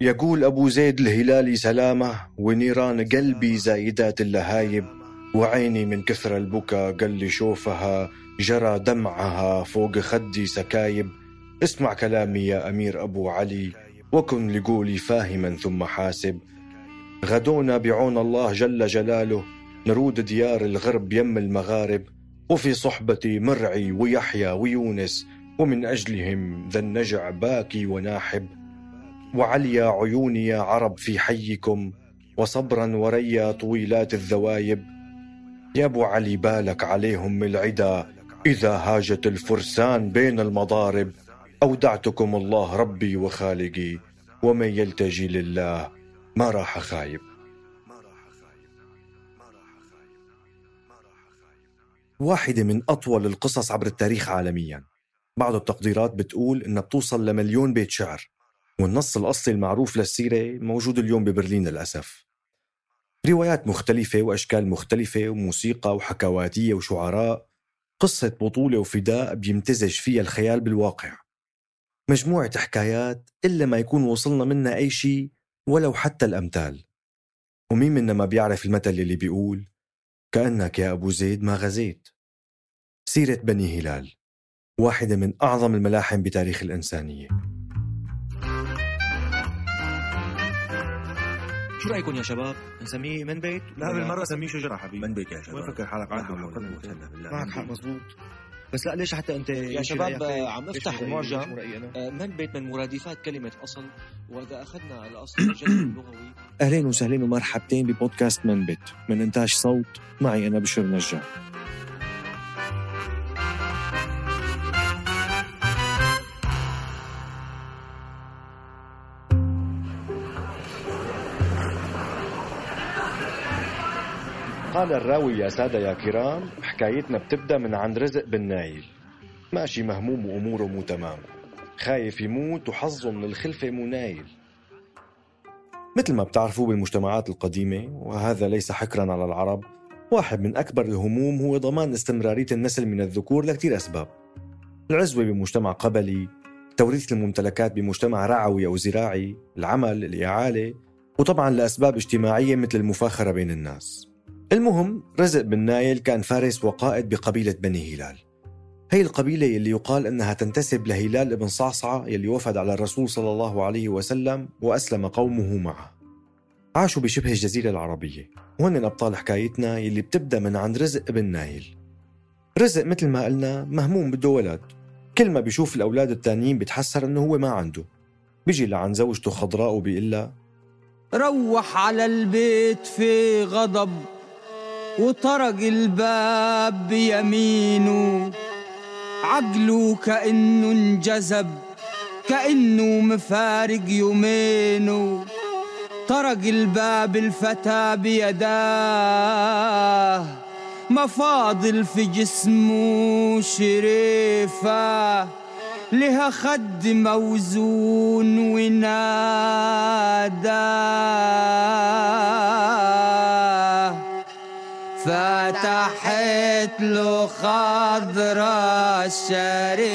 يقول أبو زيد الهلالي سلامة ونيران قلبي زايدات اللهايب وعيني من كثر البكا قال لي شوفها جرى دمعها فوق خدي سكايب. اسمع كلامي يا أمير أبو علي وكن لقولي فاهما ثم حاسب. غدونا بعون الله جل جلاله نرود ديار الغرب يم المغارب. وفي صحبتي مرعي ويحيى ويونس ومن أجلهم ذا النجع باكي وناحب. وعليا عيوني يا عرب في حيكم وصبرا وريا طويلات الذوايب. يا أبو علي بالك عليهم العدا. إذا هاجت الفرسان بين المضارب أودعتكم الله ربي وخالقي ومن يلتجي لله ما راح خايب. واحدة من أطول القصص عبر التاريخ عالميا. بعض التقديرات بتقول إنها بتوصل لمليون بيت شعر. والنص الأصلي المعروف للسيرة موجود اليوم ببرلين للأسف. روايات مختلفة وأشكال مختلفة وموسيقى وحكواتية وشعراء قصة بطولة وفداء بيمتزج فيها الخيال بالواقع. مجموعة حكايات إلا ما يكون وصلنا منها أي شيء ولو حتى الأمثال. ومين منا ما بيعرف المثل اللي بيقول كأنك يا أبو زيد ما غزيت سيرة بني هلال واحدة من أعظم الملاحم بتاريخ الإنسانية. شو رأيكم يا شباب؟ نسميه من بيت؟ لا بالمرة سميه شجرة حبيبي. من بيت يا شباب. وين فكر حالك معك معك حق بالله معك حق مزبوط بس لا ليش حتى أنت يا شباب عم نفتح المعجم. آه، من بيت من مرادفات كلمة أصل. وإذا أخذنا الأصل الجذر اللغوي. اهلين وسهلين ومرحبتين ببودكاست من بيت. من إنتاج صوت معي أنا بشر نجار قال الراوي يا سادة يا كرام حكايتنا بتبدأ من عند رزق بن نايل. ماشي مهموم وأموره مو تمام. خايف يموت وحظه من الخلفة مو نايل. مثل ما بتعرفوا بالمجتمعات القديمة وهذا ليس حكرا على العرب واحد من أكبر الهموم هو ضمان استمرارية النسل من الذكور لكتير أسباب. العزوة بمجتمع قبلي توريث الممتلكات بمجتمع رعوي أو زراعي العمل الإعالة وطبعا لأسباب اجتماعية مثل المفاخرة بين الناس. المهم رزق بن نايل كان فارس وقائد بقبيلة بني هلال. هي القبيلة يلي يقال أنها تنتسب لهلال بن صعصعة يلي وفد على الرسول صلى الله عليه وسلم وأسلم قومه معه. عاشوا بشبه الجزيرة العربية. وهن أبطال حكايتنا يلي بتبدأ من عند رزق بن نايل. رزق مثل ما قلنا مهموم بده ولد. كل ما بيشوف الأولاد التانيين بيتحسر أنه هو ما عنده. بيجي لعند زوجته خضراء وبيقول روح على البيت في غضب. وطرق الباب بيمينه عقله كأنه انجذب كأنه مفارق يومينه. طرق الباب الفتى بيداه مفاضل في جسمه شريفة. لها خد موزون وناداه. فتحت له خضرة شريفة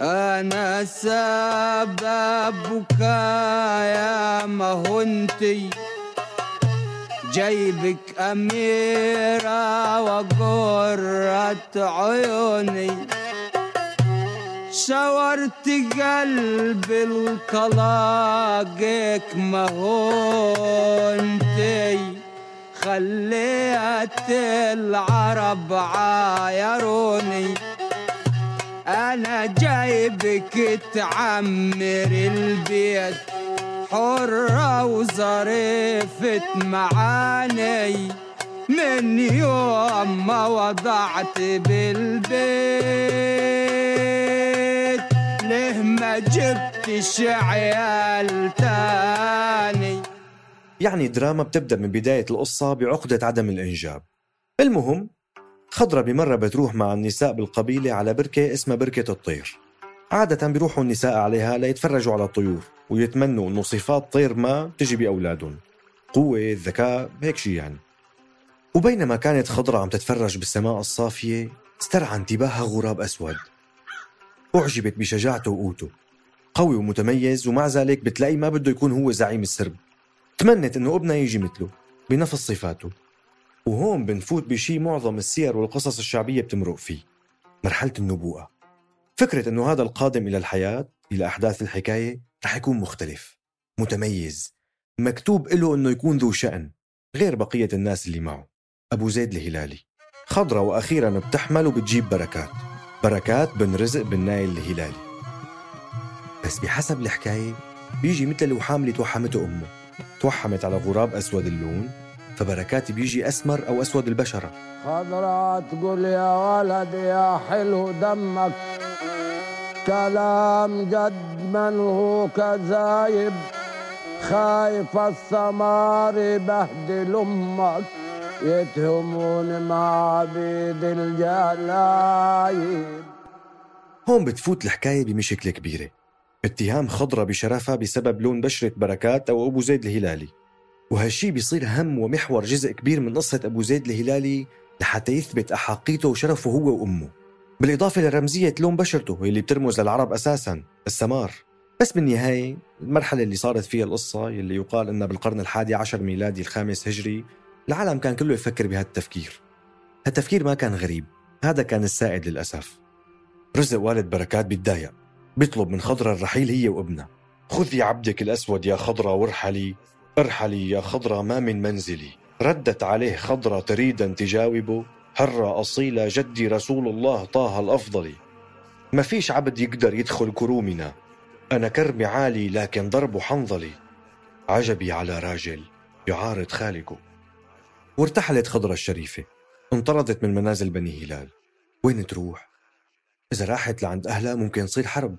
أنا سبب بكايا ما هنتي جايبك أميرة وقرة عيوني. صورت قلب القلاقك ما هونتي خليت العرب عايروني. أنا جايبك تعمر البيت. حرة وظريفة معاني. من يوم ما وضعت بالبيت. ما جبتش عيال تاني. يعني دراما بتبدأ من بداية القصة بعقدة عدم الإنجاب. المهم خضرة بمرة بتروح مع النساء بالقبيلة على بركة اسمها بركة الطير. عادة بيروحوا النساء عليها ليتفرجوا على الطيور ويتمنوا إنه صفات طير ما تجي بأولادهم. قوة، ذكاء، هيك شي يعني. وبينما كانت خضرة عم تتفرج بالسماء الصافية استرعى انتباهها غراب أسود. أعجبت بشجاعته وقوته. قوي ومتميز ومع ذلك بتلاقي ما بده يكون هو زعيم السرب. تمنت إنه ابنها يجي مثله بنفس صفاته. وهون بنفوت بشي معظم السير والقصص الشعبية بتمرق فيه. مرحلة النبوءة. فكرة إنه هذا القادم إلى الحياة إلى أحداث الحكاية رح يكون مختلف متميز مكتوب له إنه يكون ذو شأن غير بقية الناس اللي معه. أبو زيد الهلالي. خضرة وأخيرا بتحمل وبتجيب بركات. بركات بن رزق بن نايل الهلالي. بس بحسب الحكاية بيجي مثل لو حاملة توحمته أمه. توحمت على غراب أسود اللون فبركات بيجي أسمر أو أسود البشرة. خضرا تقول يا ولد يا حلو دمك. كلام جد من هو كذايب خايف السمار يبهدل أمك يتهمون مع عبيد الجلايب هون بتفوت الحكاية بمشكلة كبيرة. اتهام خضرة بشرفها بسبب لون بشرة بركات أو أبو زيد الهلالي. وهالشي بيصير هم ومحور جزء كبير من قصة أبو زيد الهلالي لحتى يثبت أحقيته وشرفه هو وأمه. بالإضافة لرمزية لون بشرته اللي بترمز للعرب أساسا السمار. بس بالنهاية المرحلة اللي صارت فيها القصة اللي يقال أنها بالقرن الحادي عشر ميلادي الخامس هجري العالم كان كله يفكر بهالتفكير. هالتفكير ما كان غريب. هذا كان السائد للأسف. رزق والد بركات بيتضايق. بيطلب من خضرة الرحيل هي وابنها. خذي عبدك الأسود يا خضرة وارحلي. ارحلي يا خضرة ما من منزلي. ردت عليه خضرة تريد أن تجاوبه. حرة أصيلة جدي رسول الله طه الأفضل. ما فيش عبد يقدر يدخل كرومنا. أنا كرمي عالي لكن ضربه حنظلي. عجبي على راجل يعارض خالقه. وارتحلت خضرة الشريفة. انطردت من منازل بني هلال. وين تروح؟ إذا راحت لعند أهلها ممكن تصير حرب.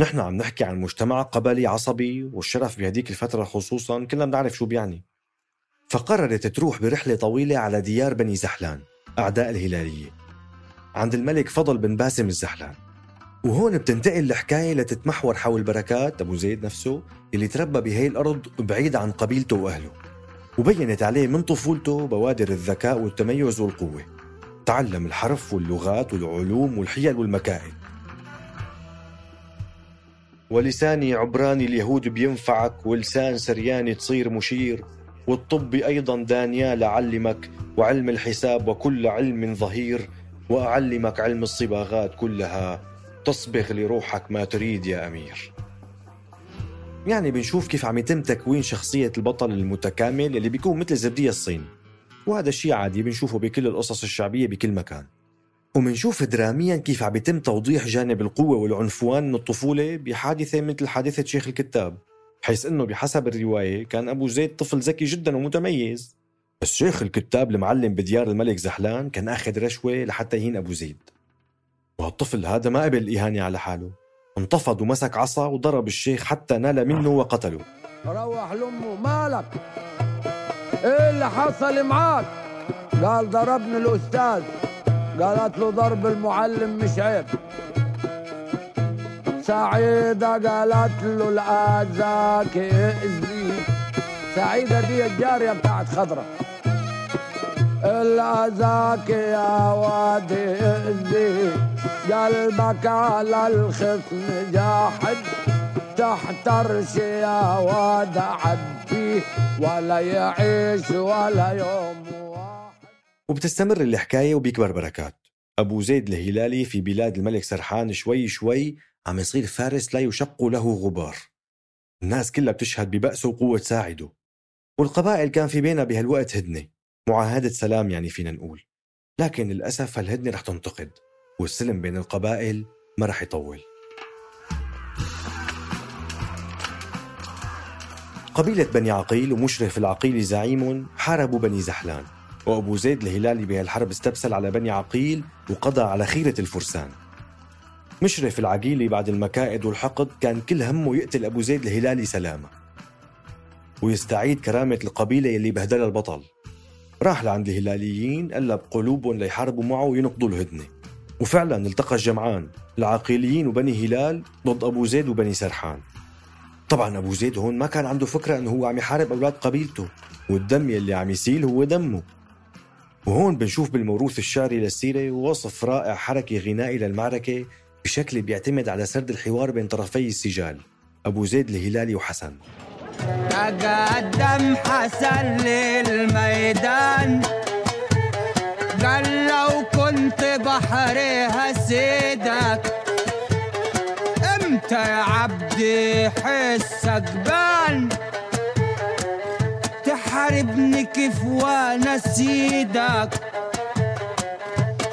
نحن عم نحكي عن مجتمع قبلي عصبي والشرف بهديك الفترة خصوصا كلنا بنعرف شو بيعني. فقررت تروح برحلة طويلة على ديار بني زحلان أعداء الهلالية. عند الملك فضل بن باسم الزحلان. وهون بتنتقل الحكاية لتتمحور حول بركات أبو زيد نفسه اللي تربى بهي الأرض بعيد عن قبيلته وأهله. وبينت عليه من طفولته بوادر الذكاء والتميز والقوة. تعلم الحرف واللغات والعلوم والحيل والمكائد ولساني عبراني اليهود بينفعك ولسان سرياني تصير مشير. والطب أيضا دانيال أعلمك وعلم الحساب وكل علم ظهير. وأعلمك علم الصباغات كلها تصبغ لروحك ما تريد يا أمير. يعني بنشوف كيف عم يتم تكوين شخصية البطل المتكامل اللي بيكون مثل زبدية الصين. وهذا الشيء عادي بنشوفه بكل القصص الشعبية بكل مكان. ومنشوف دراميا كيف عم يتم توضيح جانب القوة والعنفوان من الطفولة بحادثة مثل حادثة شيخ الكتاب حيث إنه بحسب الرواية كان أبو زيد طفل ذكي جدا ومتميز. بس شيخ الكتاب المعلم بديار الملك زحلان كان آخذ رشوة لحتى يهين أبو زيد. وهالطفل هذا ما قبل الإهانة على حاله. انتفض ومسك عصا وضرب الشيخ حتى نال منه وقتله. روح لأمه مالك إيه اللي حصل معاك؟ قال ضربني الأستاذ. قالت له ضرب المعلم مش عيب. سعيدة قالت له الآذاك يأذي سعيدة دي الجارية بتاعت خضرة. الأذاك يا واد يأذي قلبك على الخصم جاحد تحترش يا واد عدي ولا يعيش ولا يوم واحد. وبتستمر الحكاية وبيكبر بركات. أبو زيد الهلالي في بلاد الملك سرحان شوي شوي عم يصير فارس لا يشق له غبار. الناس كلها بتشهد ببأسه وقوة ساعده. والقبائل كان في بينها بهالوقت هدنة. معاهدة سلام يعني فينا نقول. لكن للأسف هالهدنة رح تنتقد. والسلم بين القبائل ما رح يطول. قبيلة بني عقيل ومشرف العقيل زعيم حاربوا بني زحلان وأبو زيد الهلالي بهالحرب استبسل على بني عقيل وقضى على خيرة الفرسان. مشرف العقيلي بعد المكائد والحقد كان كل همه يقتل أبو زيد الهلالي سلامة. ويستعيد كرامة القبيلة اللي بهدلها البطل. راح لعند الهلاليين قلب قلوبهم ليحاربوا معه وينقضوا الهدنة. وفعلا التقى الجمعان العقيليين وبني هلال ضد أبو زيد وبني سرحان. طبعا أبو زيد هون ما كان عنده فكرة أنه هو عم يحارب أولاد قبيلته والدم يلي عم يسيل هو دمه. وهون بنشوف بالموروث الشعري للسيرة وصف رائع حركي غنائي للمعركة بشكل بيعتمد على سرد الحوار بين طرفي السجال أبو زيد الهلالي وحسن. تقدم حسن للميدان. قال لو كنت بحري هسيدك إمتى يا عبدي حسك بان. تحاربني كيف وأنا سيدك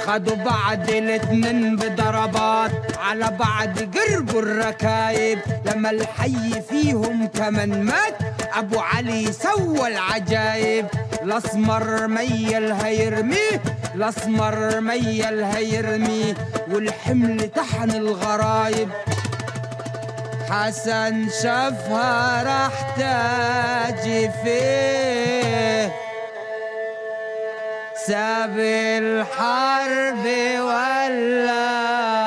خدوا بعد الاتنين بضربات. على بعض قربوا الركايب. لما الحي فيهم كمان مات أبو علي سوى العجايب. الأسمر ميل هيرميه. الأسمر ميل هيرميه والحمل تحن الغرايب. حسن شافها راح تاجي فيه. ساب الحرب ولا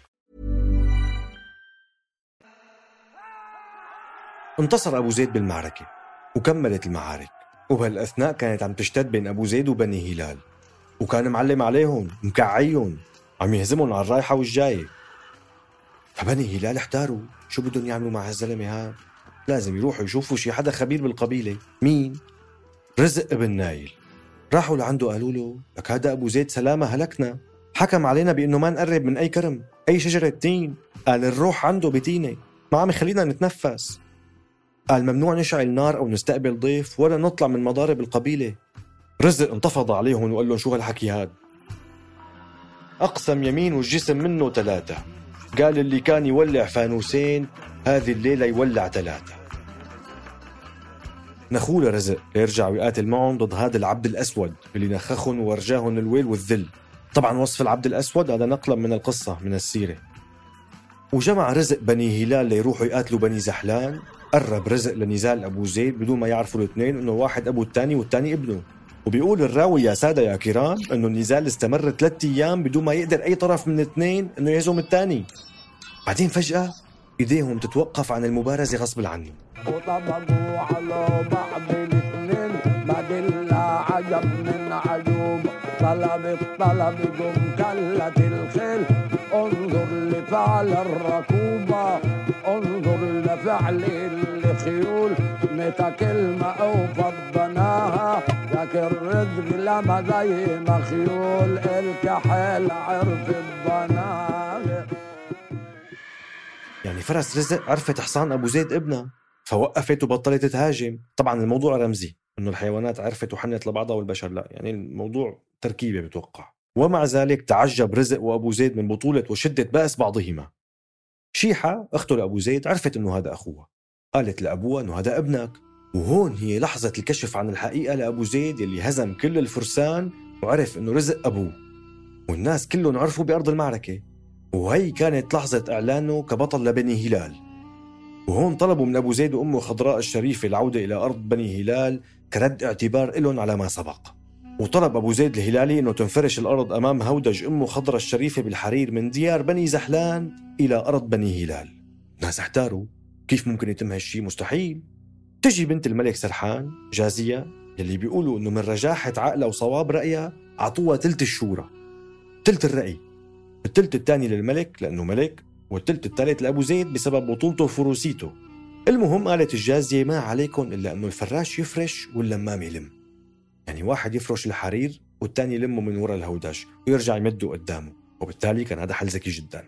انتصر أبو زيد بالمعركة وكملت المعارك. وبهالأثناء كانت عم تشتد بين أبو زيد وبني هلال. وكان معلم عليهم مكعيهم عم يهزمهم على الرايحة والجاية. فبني هلال احتاروا شو بدهم يعملوا مع هالزلمة هاد لازم يروحوا يشوفوا شي حدا خبير بالقبيلة. مين؟ رزق ابن نايل. راحوا لعنده قالوا له لك هذا أبو زيد سلامة هلكنا. حكم علينا بأنه ما نقرب من أي كرم أي شجرة تين. قال الروح عنده بتينة ما عم يخلينا نتنفس. قال ممنوع نشعل نار أو نستقبل ضيف ولا نطلع من مضارب القبيلة. رزق انتفض عليهم وقال لهم شو هالحكي هاد؟ أقسم يمين والجسم منه ثلاثة. قال اللي كان يولع فانوسين هذه الليلة يولع ثلاثة. نخوله رزق ليرجع ويقاتل معهم ضد هذا العبد الأسود اللي نخخهم وورجاهم الويل والذل. طبعا وصف العبد الأسود هذا نقلا من القصة من السيرة. وجمع رزق بني هلال ليروحوا يقاتلوا بني زحلان؟ قرب رزق لنزال أبو زيد بدون ما يعرفوا الاثنين إنه واحد أبو الثاني والثاني ابنه. وبيقول الراوي يا سادة يا كرام إنه النزال استمر ثلاثة أيام بدون ما يقدر أي طرف من الاثنين إنه يهزم الثاني. بعدين فجأة إيديهم تتوقف عن المبارزة غصب عنهم وطبقوا على بعض الاثنين عجب من طلب الطلب كلت الخيل. انظر لفعل الركوبة انظر لفعل الخيول متى كلمة أو فضناها لكن رزق لما زي مخيول الكحل عرف الضناها يعني فرس رزق عرفت حصان أبو زيد ابنها فوقفت وبطلت تهاجم. طبعا الموضوع رمزي إنه الحيوانات عرفت وحنت لبعضها والبشر لا. يعني الموضوع تركيبة بتوقع. ومع ذلك تعجب رزق وأبو زيد من بطولة وشدة بأس بعضهما. شيحة أخته لأبو زيد عرفت أنه هذا أخوها. قالت لأبوها أنه هذا ابنك. وهون هي لحظة الكشف عن الحقيقة لأبو زيد يلي هزم كل الفرسان وعرف أنه رزق أبوه. والناس كلهم عرفوا بأرض المعركة. وهي كانت لحظة إعلانه كبطل لبني هلال. وهون طلبوا من أبو زيد وأمه خضراء الشريفة العودة إلى أرض بني هلال كرد اعتبار لهم على ما سبق. وطلب أبو زيد الهلالي أنه تنفرش الأرض أمام هودج أمه خضرة الشريفة بالحرير من ديار بني زحلان إلى أرض بني هلال. ناس احتاروا. كيف ممكن يتم هالشي؟ مستحيل. تجي بنت الملك سرحان جازية يلي بيقولوا أنه من رجاحة عقلها وصواب رأيها عطوها تلت الشورى. تلت الرأي. التلت الثاني للملك لأنه ملك والتلت الثالث لأبو زيد بسبب بطولته وفروسيته. المهم قالت الجازية ما عليكم إلا أنه الفراش يفرش واللمام يلم يعني واحد يفرش الحرير والتاني يلمه من وراء الهودج ويرجع يمده قدامه وبالتالي كان هذا حل ذكي جدا.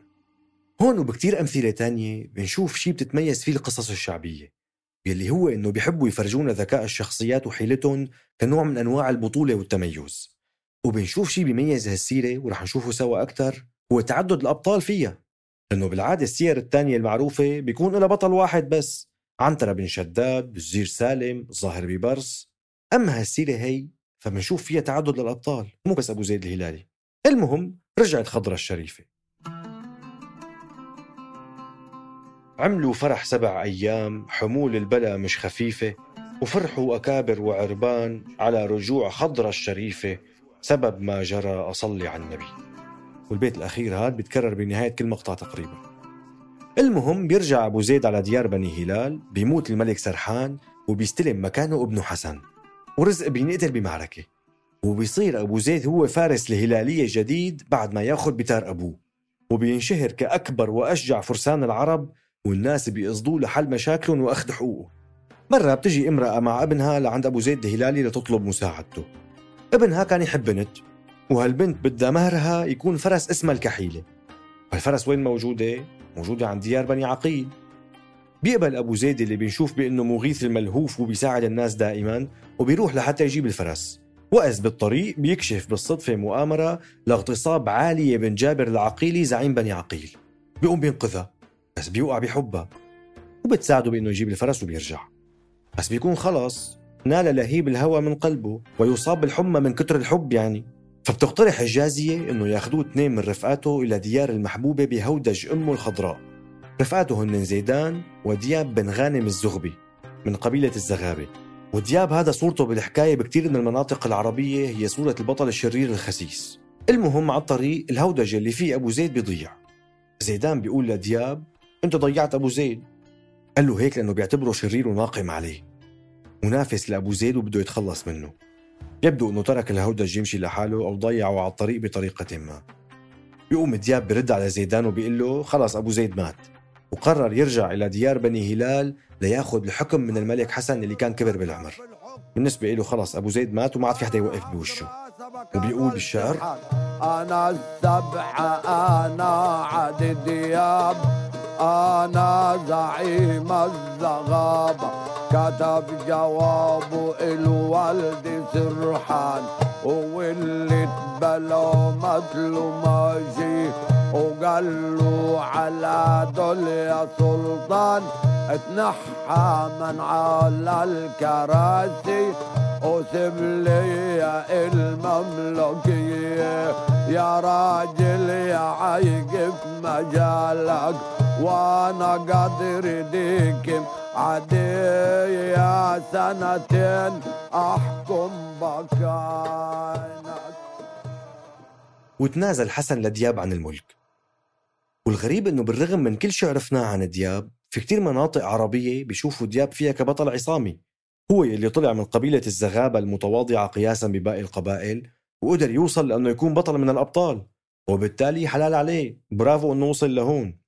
هون وبكتير أمثلة تانية بنشوف شيء بتتميز فيه القصص الشعبية يلي هو إنه بيحبوا يفرجونا ذكاء الشخصيات وحيلتهم كنوع من أنواع البطولة والتميز. وبنشوف شيء بيميز هالسيرة ورح نشوفه سوا أكثر هو تعدد الأبطال فيها. لأنه بالعادة السير الثانية المعروفة بيكون لها بطل واحد بس عنترة بن شداد الزير سالم الظاهر ببرس أما هالسيرة هي فبنشوف فيها تعدد للأبطال مو بس أبو زيد الهلالي. المهم رجعت خضرة الشريفة. عملوا فرح سبع أيام حمول البلا مش خفيفة وفرحوا أكابر وعربان على رجوع خضرة الشريفة سبب ما جرى أصلي على النبي. والبيت الأخير هاد بيتكرر بنهاية كل مقطع تقريبا. المهم بيرجع أبو زيد على ديار بني هلال بيموت الملك سرحان وبيستلم مكانه ابنه حسن. ورزق بينقتل بمعركة. وبيصير أبو زيد هو فارس الهلالية جديد بعد ما ياخذ بتار أبوه. وبينشهر كأكبر وأشجع فرسان العرب والناس بيقصدوه لحل مشاكلهم وأخذ حقوقه. مرة بتجي امرأة مع ابنها لعند أبو زيد الهلالي لتطلب مساعدته. ابنها كان يحب بنت وهالبنت بدها مهرها يكون فرس اسمها الكحيلة. والفرس وين موجودة؟ موجودة عند ديار بني عقيل. بيقبل أبو زيد اللي بنشوف بأنه مغيث الملهوف وبيساعد الناس دائما وبيروح لحتى يجيب الفرس. وإذ بالطريق بيكشف بالصدفة مؤامرة لاغتصاب عالية بن جابر العقيلي زعيم بني عقيل. بيقوم بينقذها بس بيوقع بحبها. وبتساعده بأنه يجيب الفرس وبيرجع. بس بيكون خلص نال لهيب الهوى من قلبه ويصاب بالحمى من كتر الحب يعني. فبتقترح الجازية إنه ياخذوه اثنين من رفقاته إلى ديار المحبوبة بهودج أمه الخضراء. رفقاته هن زيدان ودياب بن غانم الزغبي من قبيلة الزغابة. ودياب هذا صورته بالحكاية بكثير من المناطق العربية هي صورة البطل الشرير الخسيس. المهم على الطريق الهودج اللي فيه أبو زيد بيضيع. زيدان بيقول لدياب أنت ضيعت أبو زيد. قال له هيك لأنه بيعتبره شرير وناقم عليه. منافس لأبو زيد وبده يتخلص منه. يبدو أنه ترك الهودج يمشي لحاله أو ضيعه على الطريق بطريقة ما. بيقوم دياب برد على زيدان وبيقول له خلص أبو زيد مات. وقرر يرجع إلى ديار بني هلال ليأخذ الحكم من الملك حسن اللي كان كبر بالعمر. بالنسبة له خلص أبو زيد مات وما عاد في حدا يوقف بوشه. وبيقول بالشعر أنا السبعة أنا عد دياب أنا زعيم الزغابة كتب جوابه الوالد سرحان واللي تبلو مثله ماشي وقال له على دول يا سلطان اتنحى من على الكراسي وسيب لي المملكية. يا راجل يا عيق مجالك وأنا قادر ديك عادية سنتين أحكم بكانك وتنازل حسن لدياب عن الملك. والغريب إنه بالرغم من كل شيء عرفناه عن دياب في كتير مناطق عربية بيشوفوا دياب فيها كبطل عصامي. هو اللي طلع من قبيلة الزغابة المتواضعة قياسا بباقي القبائل وقدر يوصل لأنه يكون بطل من الأبطال. وبالتالي حلال عليه. برافو أنه وصل لهون.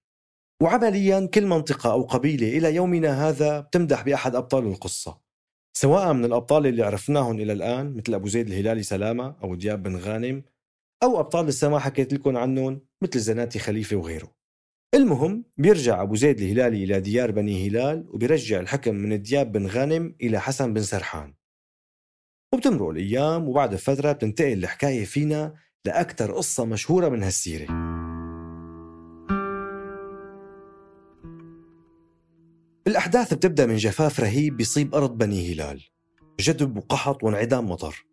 وعمليا كل منطقة أو قبيلة إلى يومنا هذا بتمدح بأحد أبطال القصة. سواء من الأبطال اللي عرفناهم إلى الآن مثل أبو زيد الهلالي سلامة أو دياب بن غانم أو أبطال لسه ما حكيت لكم عنهم مثل زناتي خليفة وغيره. المهم بيرجع أبو زيد الهلالي إلى ديار بني هلال وبيرجع الحكم من دياب بن غانم إلى حسن بن سرحان. وبتمرق الأيام وبعد فترة بتنتقل الحكاية فينا لأكثر قصة مشهورة من هالسيرة. الأحداث بتبدأ من جفاف رهيب بيصيب أرض بني هلال. جدب وقحط وانعدام مطر.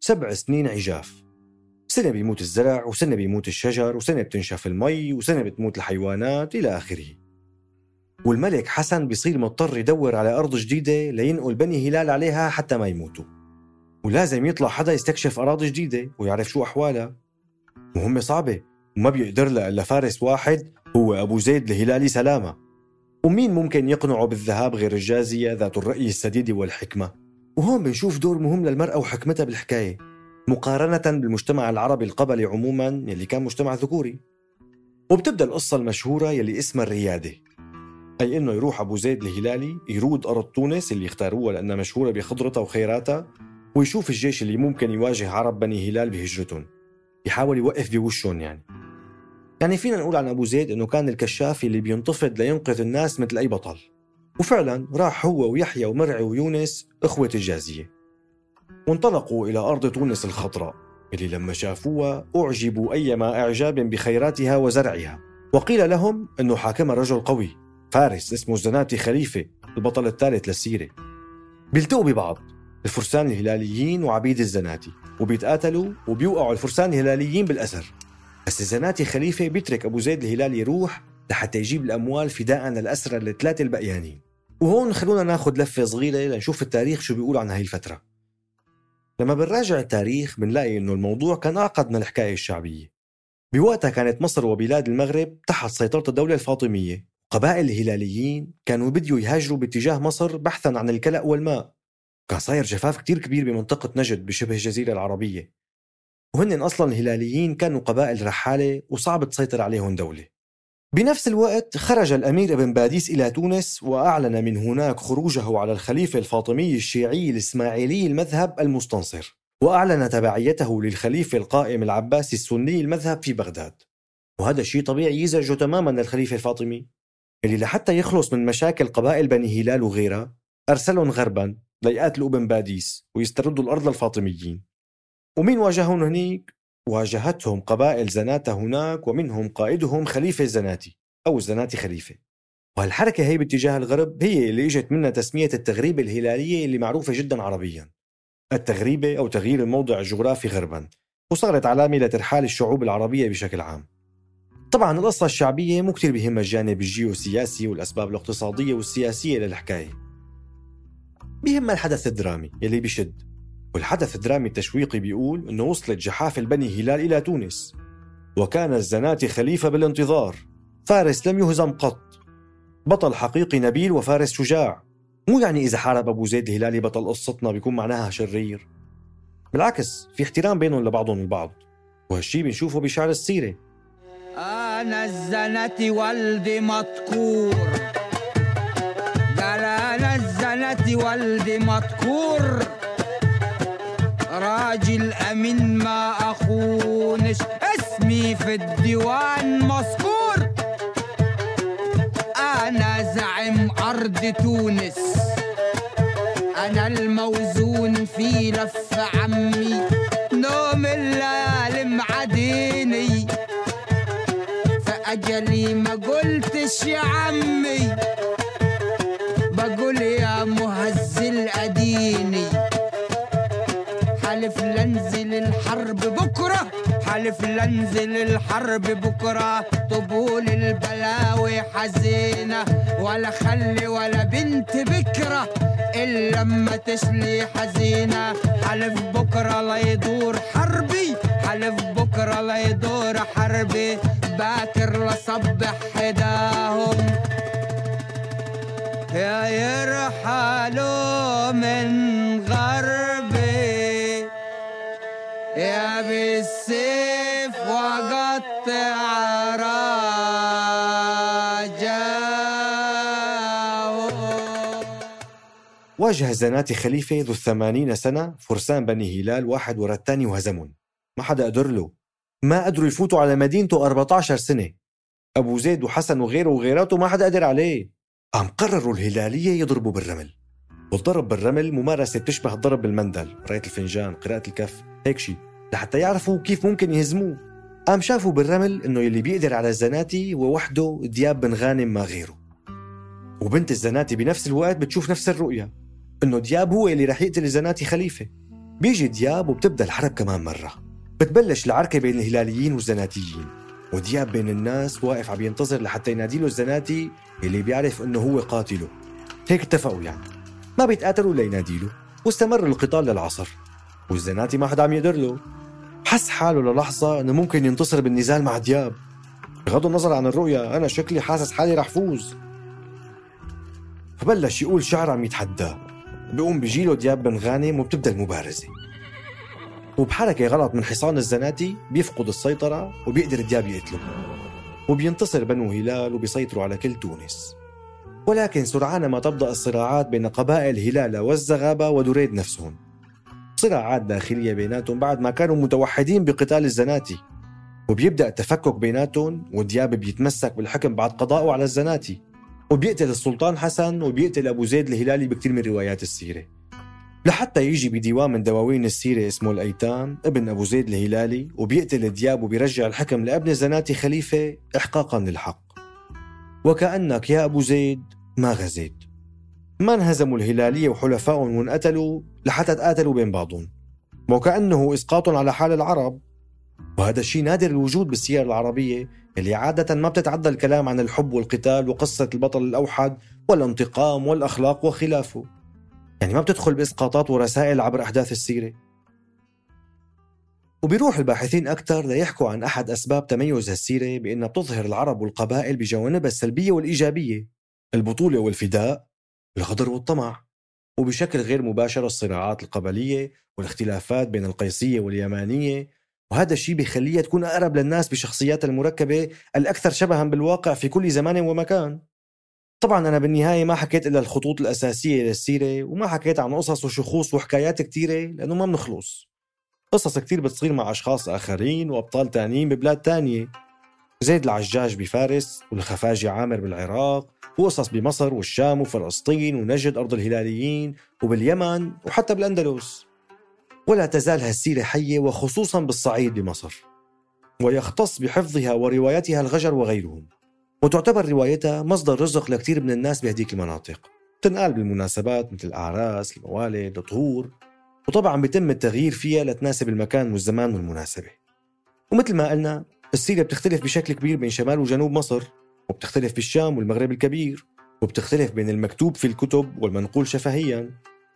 سبع سنين عجاف. سنة بيموت الزرع وسنة بيموت الشجر وسنة بتنشف المي وسنة بتموت الحيوانات إلى آخره. والملك حسن بيصير مضطر يدور على أرض جديدة لينقل بني هلال عليها حتى ما يموتوا. ولازم يطلع حدا يستكشف أراضي جديدة ويعرف شو أحوالها. مهمة صعبة وما بيقدر لها إلا فارس واحد هو أبو زيد الهلالي سلامة. ومين ممكن يقنعه بالذهاب غير الجازية ذات الرأي السديد والحكمة؟ وهون بنشوف دور مهم للمرأة وحكمتها بالحكاية. مقارنة بالمجتمع العربي القبلي عموما يلي كان مجتمع ذكوري. وبتبدأ القصة المشهورة يلي اسمها الريادة. أي إنه يروح أبو زيد الهلالي يرود أرض تونس اللي اختاروها لأنها مشهورة بخضرتها وخيراتها ويشوف الجيش اللي ممكن يواجه عرب بني هلال بهجرتهم. يحاول يوقف بوشهم يعني. يعني فينا نقول عن أبو زيد إنه كان الكشاف اللي بينتفض لينقذ الناس مثل أي بطل. وفعلا راح هو ويحيى ومرعي ويونس إخوة الجازية. وانطلقوا إلى أرض تونس الخضراء اللي لما شافوها أعجبوا أيما إعجاب بخيراتها وزرعها. وقيل لهم أنه حاكمها رجل قوي فارس اسمه الزناتي خليفة البطل الثالث للسيرة. بيلتقوا ببعض الفرسان الهلاليين وعبيد الزناتي وبيتقاتلوا وبيوقعوا الفرسان الهلاليين بالأسر بس الزناتي خليفة بيترك أبو زيد الهلالي يروح لحتى يجيب الأموال فداء للأسرى الثلاثة البقيانين. وهون خلونا ناخذ لفة صغيرة لنشوف التاريخ شو بيقول عن هاي الفترة. لما بنراجع التاريخ بنلاقي إنه الموضوع كان أعقد من الحكاية الشعبية. بوقتها كانت مصر وبلاد المغرب تحت سيطرة الدولة الفاطمية، قبائل الهلاليين كانوا بديوا يهاجروا باتجاه مصر بحثا عن الكلأ والماء. كان صاير جفاف كتير كبير بمنطقة نجد بشبه الجزيرة العربية. وهن أصلا الهلاليين كانوا قبائل رحالة وصعب تسيطر عليهم دولة. بنفس الوقت خرج الأمير ابن باديس إلى تونس وأعلن من هناك خروجه على الخليفة الفاطمي الشيعي الإسماعيلي المذهب المستنصر وأعلن تبعيته للخليفة القائم العباسي السني المذهب في بغداد وهذا الشيء طبيعي يزعجه تماما الخليفة الفاطمي اللي لحتى يخلص من مشاكل قبائل بني هلال وغيرها أرسلهم غربا ليقاتلوا ابن باديس ويستردوا الأرض للفاطميين ومين واجههم هنيك؟ واجهتهم قبائل زناتة هناك ومنهم قائدهم خليفة الزناتي أو الزناتي خليفة. وهالحركة هي باتجاه الغرب هي اللي إجت منها تسمية التغريبة الهلالية اللي معروفة جدا عربيا. التغريبة أو تغيير الموضع الجغرافي غربا وصارت علامة لترحال الشعوب العربية بشكل عام. طبعا القصة الشعبية مو كتير بهمها الجانب الجيوسياسي والأسباب الاقتصادية والسياسية للحكاية. بيهمها الحدث الدرامي يلي بيشد والحدث الدرامي التشويقي بيقول أنه وصلت جحافل بني هلال إلى تونس وكان الزناتي خليفة بالانتظار. فارس لم يهزم قط. بطل حقيقي نبيل وفارس شجاع. مو يعني إذا حارب أبو زيد الهلالي بطل قصتنا بيكون معناها شرير. بالعكس في احترام بينهم لبعضهم البعض. وهالشي بنشوفه بشعر السيرة. أنا الزناتي والدي مذكور قال أنا الزناتي والدي مذكور راجل أمين ما أخونش. اسمي في الديوان مذكور. أنا زعيم أرض تونس. أنا الموزون في لف عمي. نوم الليالي معديني فأجلي ما قلتش يا عمي. حلف لنزل الحرب بكرة طبول البلاوي حزينة. ولا خلي ولا بنت بكرة إلا لما تشلي حزينة حلف بكرة لا يدور حربي حلف بكرة لا يدور حربي. باكر لصبح حداهم. يا يرحلوا من غربي. يا راجاه واجه الزناتي خليفة ذو الثمانين سنة فرسان بني هلال واحد ورا الثاني وهزمهم ما حدا قدر له. ما قدروا يفوتوا على مدينته 14 سنة. أبو زيد وحسن وغيره وغيراته ما حدا قدر عليه. قام قرروا الهلالية يضربوا بالرمل. والضرب بالرمل ممارسة بتشبه الضرب بالمندل قراءة الفنجان قراءة الكف هيك شيء لحتى يعرفوا كيف ممكن يهزموه. قام شافوا بالرمل إنه يلي بيقدر على الزناتي هو وحده دياب بن غانم ما غيره؟ وبنت الزناتي بنفس الوقت بتشوف نفس الرؤية إنه دياب هو اللي رح يقتل الزناتي خليفة. بيجي دياب وبتبدأ الحرب كمان مرة. بتبلش العركة بين الهلاليين والزناتيين ودياب بين الناس واقف عم ينتظر لحتى ينادي له الزناتي اللي بيعرف إنه هو قاتله. هيك اتفقوا يعني. ما بيتقاتلوا لينادي له واستمر القتال للعصر والزناتي ما حدا عم يقدر له. حس حاله للحظة إنه ممكن ينتصر بالنزال مع دياب. بغض النظر عن الرؤية أنا شكلي حاسس حالي رح فوز. فبلش يقول شعر عم يتحداه بيقوم بيجيله دياب بن غانم وبتبدأ المبارزة. وبحركة غلط من حصان الزناتي بيفقد السيطرة وبيقدر دياب يقتله. وبينتصر بنو هلال وبيسيطروا على كل تونس. ولكن سرعان ما تبدأ الصراعات بين قبائل هلال والزغابة ودريد نفسهم. صراعات داخلية بيناتهم بعد ما كانوا متوحدين بقتال الزناتي. وبيبدأ التفكك بيناتهم ودياب بيتمسك بالحكم بعد قضائه على الزناتي. وبيقتل السلطان حسن وبيقتل أبو زيد الهلالي بكثير من روايات السيرة. لحتى يجي بديوان من دواوين السيرة اسمه الأيتام ابن أبو زيد الهلالي وبيقتل دياب وبيرجع الحكم لأبن الزناتي خليفة إحقاقا للحق. وكأنك يا أبو زيد ما غزيت. ما انهزموا الهلالية وحلفائهم وانقتلوا لحتى تقاتلوا بين بعضهم؟ وكأنه إسقاط على حال العرب. وهذا الشيء نادر الوجود بالسير العربية اللي عادة ما بتتعدى الكلام عن الحب والقتال وقصة البطل الأوحد والانتقام والأخلاق وخلافه. يعني ما بتدخل بإسقاطات ورسائل عبر أحداث السيرة. وبيروح الباحثين أكثر ليحكوا عن أحد أسباب تميز هالسيرة بأنها بتظهر العرب والقبائل بجوانبها السلبية والإيجابية. البطولة والفداء الغدر والطمع وبشكل غير مباشر الصراعات القبلية والاختلافات بين القيسية واليمانية. وهذا الشيء بيخليها تكون أقرب للناس بشخصياتها المركبة الأكثر شبها بالواقع في كل زمان ومكان. طبعا أنا بالنهاية ما حكيت إلا الخطوط الأساسية للسيرة وما حكيت عن قصص وشخوص وحكايات كتيرة لأنه ما بنخلص. قصص كتير بتصير مع أشخاص آخرين وأبطال تانيين ببلاد تانية. زيد العجاج بفارس والخفاجي عامر بالعراق وقصص بمصر والشام وفلسطين ونجد أرض الهلاليين وباليمن وحتى بالأندلس. ولا تزال هالسيرة حية وخصوصا بالصعيد بمصر. ويختص بحفظها وروايتها الغجر وغيرهم. وتعتبر روايتها مصدر رزق لكثير من الناس بهديك المناطق. تنقال بالمناسبات مثل الأعراس، الموالد، الطهور. وطبعا بيتم التغيير فيها لتناسب المكان والزمان والمناسبة. ومثل ما قلنا السيرة بتختلف بشكل كبير بين شمال وجنوب مصر. وبتختلف بالشام والمغرب الكبير وبتختلف بين المكتوب في الكتب والمنقول شفهيا.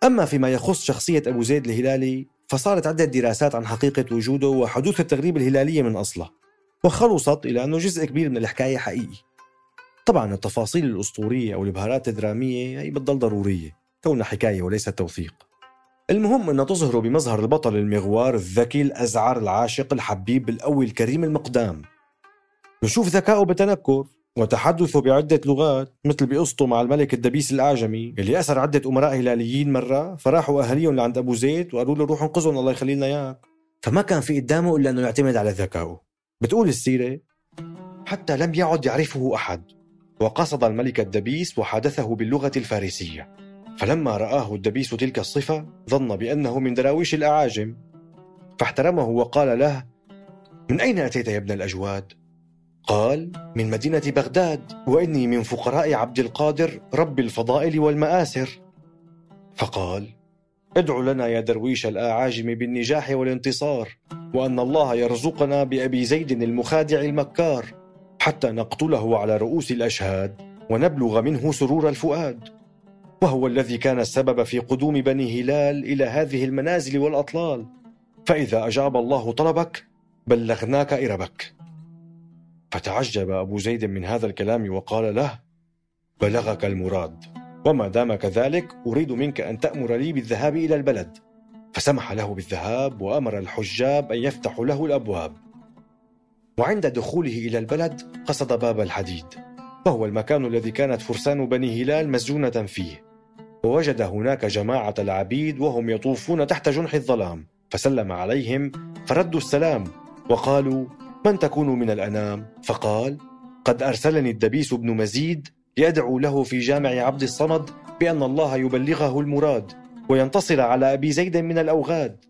أما فيما يخص شخصية أبو زيد الهلالي فصارت عدة دراسات عن حقيقة وجوده وحدوث التغريب الهلالية من أصله وخلصت إلى أنه جزء كبير من الحكاية حقيقي. طبعا التفاصيل الأسطورية أو البهارات الدرامية هي بتضل ضرورية كونها حكاية وليس توثيق. المهم أن تظهر بمظهر البطل المغوار الذكي الأزعر العاشق الحبيب القوي الكريم المقدام. نشوف ذكائه بتنكر وتحدثه بعدة لغات مثل بقصته مع الملك الدبيس الأعجمي اللي أسر عدة أمراء هلاليين مرة فراحوا أهاليهم لعند أبو زيد وقالوا له روح انقذهم الله يخلي لنا إياك. فما كان في قدامه إلا أنه يعتمد على ذكائه. بتقول السيرة؟ حتى لم يعد يعرفه أحد. وقصد الملك الدبيس وحادثه باللغة الفارسية. فلما رآه الدبيس تلك الصفة ظن بأنه من دراويش الأعاجم. فاحترمه وقال له من أين أتيت يا ابن الأجواد؟ قال من مدينة بغداد وإني من فقراء عبد القادر رب الفضائل والمآسر. فقال ادع لنا يا درويش الأعاجم بالنجاح والانتصار وأن الله يرزقنا بأبي زيد المخادع المكار حتى نقتله على رؤوس الأشهاد ونبلغ منه سرور الفؤاد. وهو الذي كان السبب في قدوم بني هلال إلى هذه المنازل والأطلال. فإذا أجاب الله طلبك بلغناك إربك. فتعجب أبو زيد من هذا الكلام وقال له بلغك المراد وما دام كذلك أريد منك أن تأمر لي بالذهاب إلى البلد. فسمح له بالذهاب وأمر الحجاب أن يفتحوا له الأبواب. وعند دخوله إلى البلد قصد باب الحديد وهو المكان الذي كانت فرسان بني هلال مسجونة فيه. ووجد هناك جماعة العبيد وهم يطوفون تحت جنح الظلام فسلم عليهم فردوا السلام وقالوا من تكون من الأنام؟ فقال قد أرسلني الدبيس بن مزيد ليدعو له في جامع عبد الصمد بأن الله يبلغه المراد وينتصر على أبي زيد من الأوغاد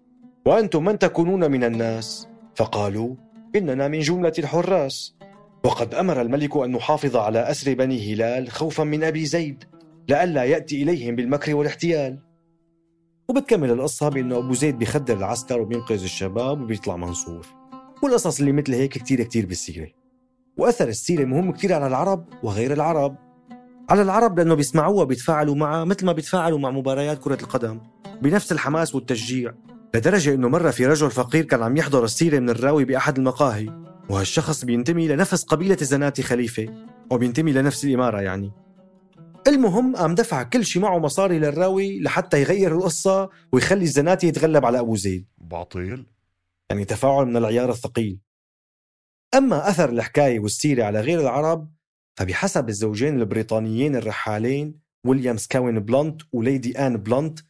وأنتم من تكونون من الناس؟ فقالوا إننا من جملة الحراس وقد أمر الملك أن نحافظ على أسر بني هلال خوفا من أبي زيد لئلا يأتي إليهم بالمكر والاحتيال وبتكمل القصة بأنه أبو زيد بيخدر العسكر وبينقذ الشباب وبيطلع منصور والقصص اللي مثل هيك كتير كتير بالسيرة وأثر السيرة مهم كتير على العرب وغير العرب. على العرب لأنه بيسمعوها بيتفاعلوا معها مثل ما بيتفاعلوا مع مباريات كرة القدم بنفس الحماس والتشجيع. لدرجة أنه مرة في رجل فقير كان عم يحضر السيرة من الراوي بأحد المقاهي وهالشخص بينتمي لنفس قبيلة الزناتي خليفة وبينتمي لنفس الإمارة يعني. المهم قام دفع كل شيء معه مصاري للراوي لحتى يغير القصة ويخلي الزناتي يتغلب على أبو زيد. باطل. يعني تفاعل من العيار الثقيل أما أثر الحكاية والسيرة على غير العرب فبحسب الزوجين البريطانيين الرحالين ويليام سكاوين بلانت وليدي آن بلانت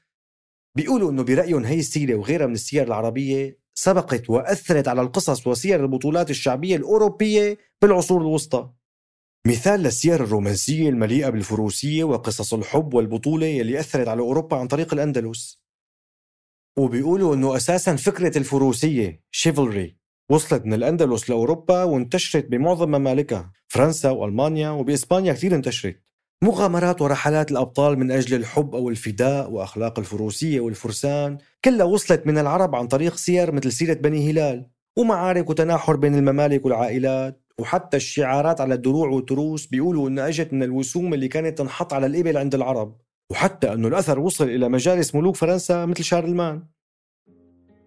بيقولوا إنه برأيهم هي السيرة وغيرها من السير العربية سبقت وأثرت على القصص وسير البطولات الشعبية الأوروبية بالعصور الوسطى. مثال للسير الرومانسية المليئة بالفروسية وقصص الحب والبطولة يلي أثرت على أوروبا عن طريق الأندلس. وبيقولوا إنه أساسا فكرة الفروسية شيفلري وصلت من الأندلس لأوروبا وانتشرت بمعظم ممالكها، فرنسا وألمانيا وبإسبانيا كثير انتشرت. مغامرات ورحلات الأبطال من أجل الحب أو الفداء وأخلاق الفروسية والفرسان كلها وصلت من العرب عن طريق سير مثل سيرة بني هلال ومعارك وتناحر بين الممالك والعائلات وحتى الشعارات على الدروع والتروس بيقولوا إنها إجت من الوسوم اللي كانت تنحط على الإبل عند العرب وحتى أنه الأثر وصل إلى مجالس ملوك فرنسا مثل شارلمان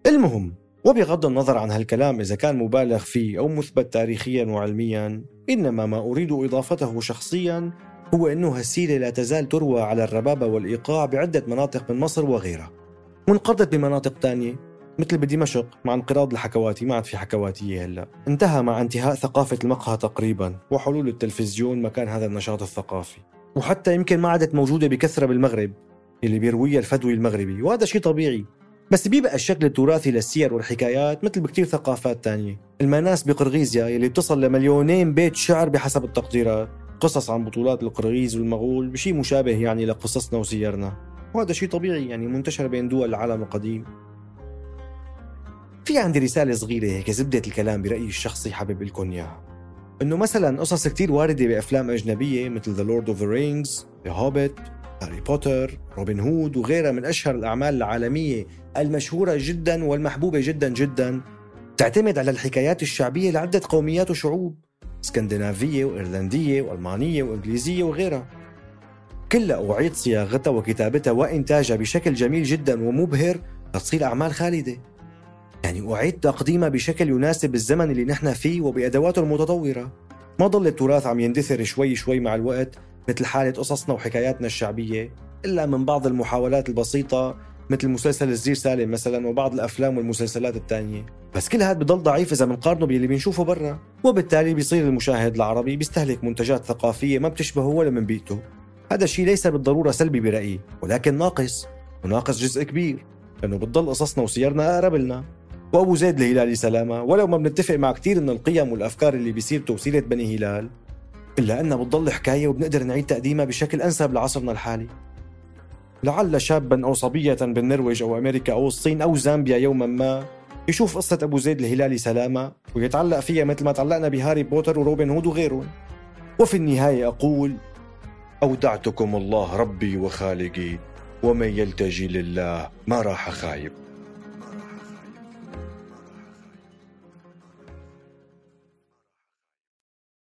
المهم وبغض النظر عن هالكلام إذا كان مبالغ فيه أو مثبت تاريخيا وعلميا إنما ما أريد إضافته شخصيا هو أنه هالسيرة لا تزال تروى على الربابة والإيقاع بعدة مناطق من مصر وغيرها. وانقرضت بمناطق تانية مثل بدمشق مع انقراض الحكواتي. ما عاد في حكواتية هلأ. انتهى مع انتهاء ثقافة المقهى تقريبا وحلول التلفزيون مكان هذا النشاط الثقافي. وحتى يمكن ما عادت موجودة بكثرة بالمغرب اللي بيرويها الفدوي المغربي وهذا شيء طبيعي. بس بيبقى الشكل التراثي للسير والحكايات مثل بكتير ثقافات تانية. المناس بقرغيزيا يلي بتصل لمليونين بيت شعر بحسب التقديرات. قصص عن بطولات القرغيز والمغول بشيء مشابه يعني لقصصنا وسيرنا. وهذا شيء طبيعي يعني منتشر بين دول العالم القديم. في عندي رسالة صغيرة هيك زبدة الكلام برأيي الشخصي حابب لكم إياها. إنه مثلا قصص كتير واردة بأفلام أجنبية مثل The Lord of the Rings, The Hobbit, هاري بوتر، روبن هود وغيرها من أشهر الأعمال العالمية المشهورة جدا والمحبوبة جدا جدا تعتمد على الحكايات الشعبية لعدة قوميات وشعوب اسكندنافية وإيرلندية وألمانية وإنجليزية وغيرها. كلها أعيد صياغتها وكتابتها وإنتاجها بشكل جميل جدا ومبهر لتصير أعمال خالدة. يعني أعيد تقديمها بشكل يناسب الزمن اللي نحن فيه وبأدواته المتطورة. ما ضل التراث عم يندثر شوي شوي مع الوقت مثل حالة قصصنا وحكاياتنا الشعبية إلا من بعض المحاولات البسيطة مثل مسلسل الزير سالم مثلا وبعض الأفلام والمسلسلات الثانية بس كل هذا بضل ضعيف إذا بنقارنه باللي بنشوفه برا وبالتالي بيصير المشاهد العربي بيستهلك منتجات ثقافية ما بتشبهه ولا من بيئته هذا الشيء ليس بالضرورة سلبي برأيي ولكن ناقص وناقص جزء كبير لأنه بتضل قصصنا وسيرنا أقرب لنا. وأبو زيد الهلالي سلامة. ولو ما بنتفق مع كثير من القيم والأفكار اللي بسيرته وسيره بني هلال إلا انها بتضل حكاية وبنقدر نعيد تقديمها بشكل أنسب لعصرنا الحالي. لعل شابا أو صبية بالنرويج أو أمريكا أو الصين أو زامبيا يوما ما يشوف قصة أبو زيد الهلالي سلامة ويتعلق فيها مثل ما تعلقنا بهاري بوتر وروبن هود وغيرهم وفي النهاية أقول أودعتكم الله ربي وخالقي ومن يلتجي لله ما راح خايب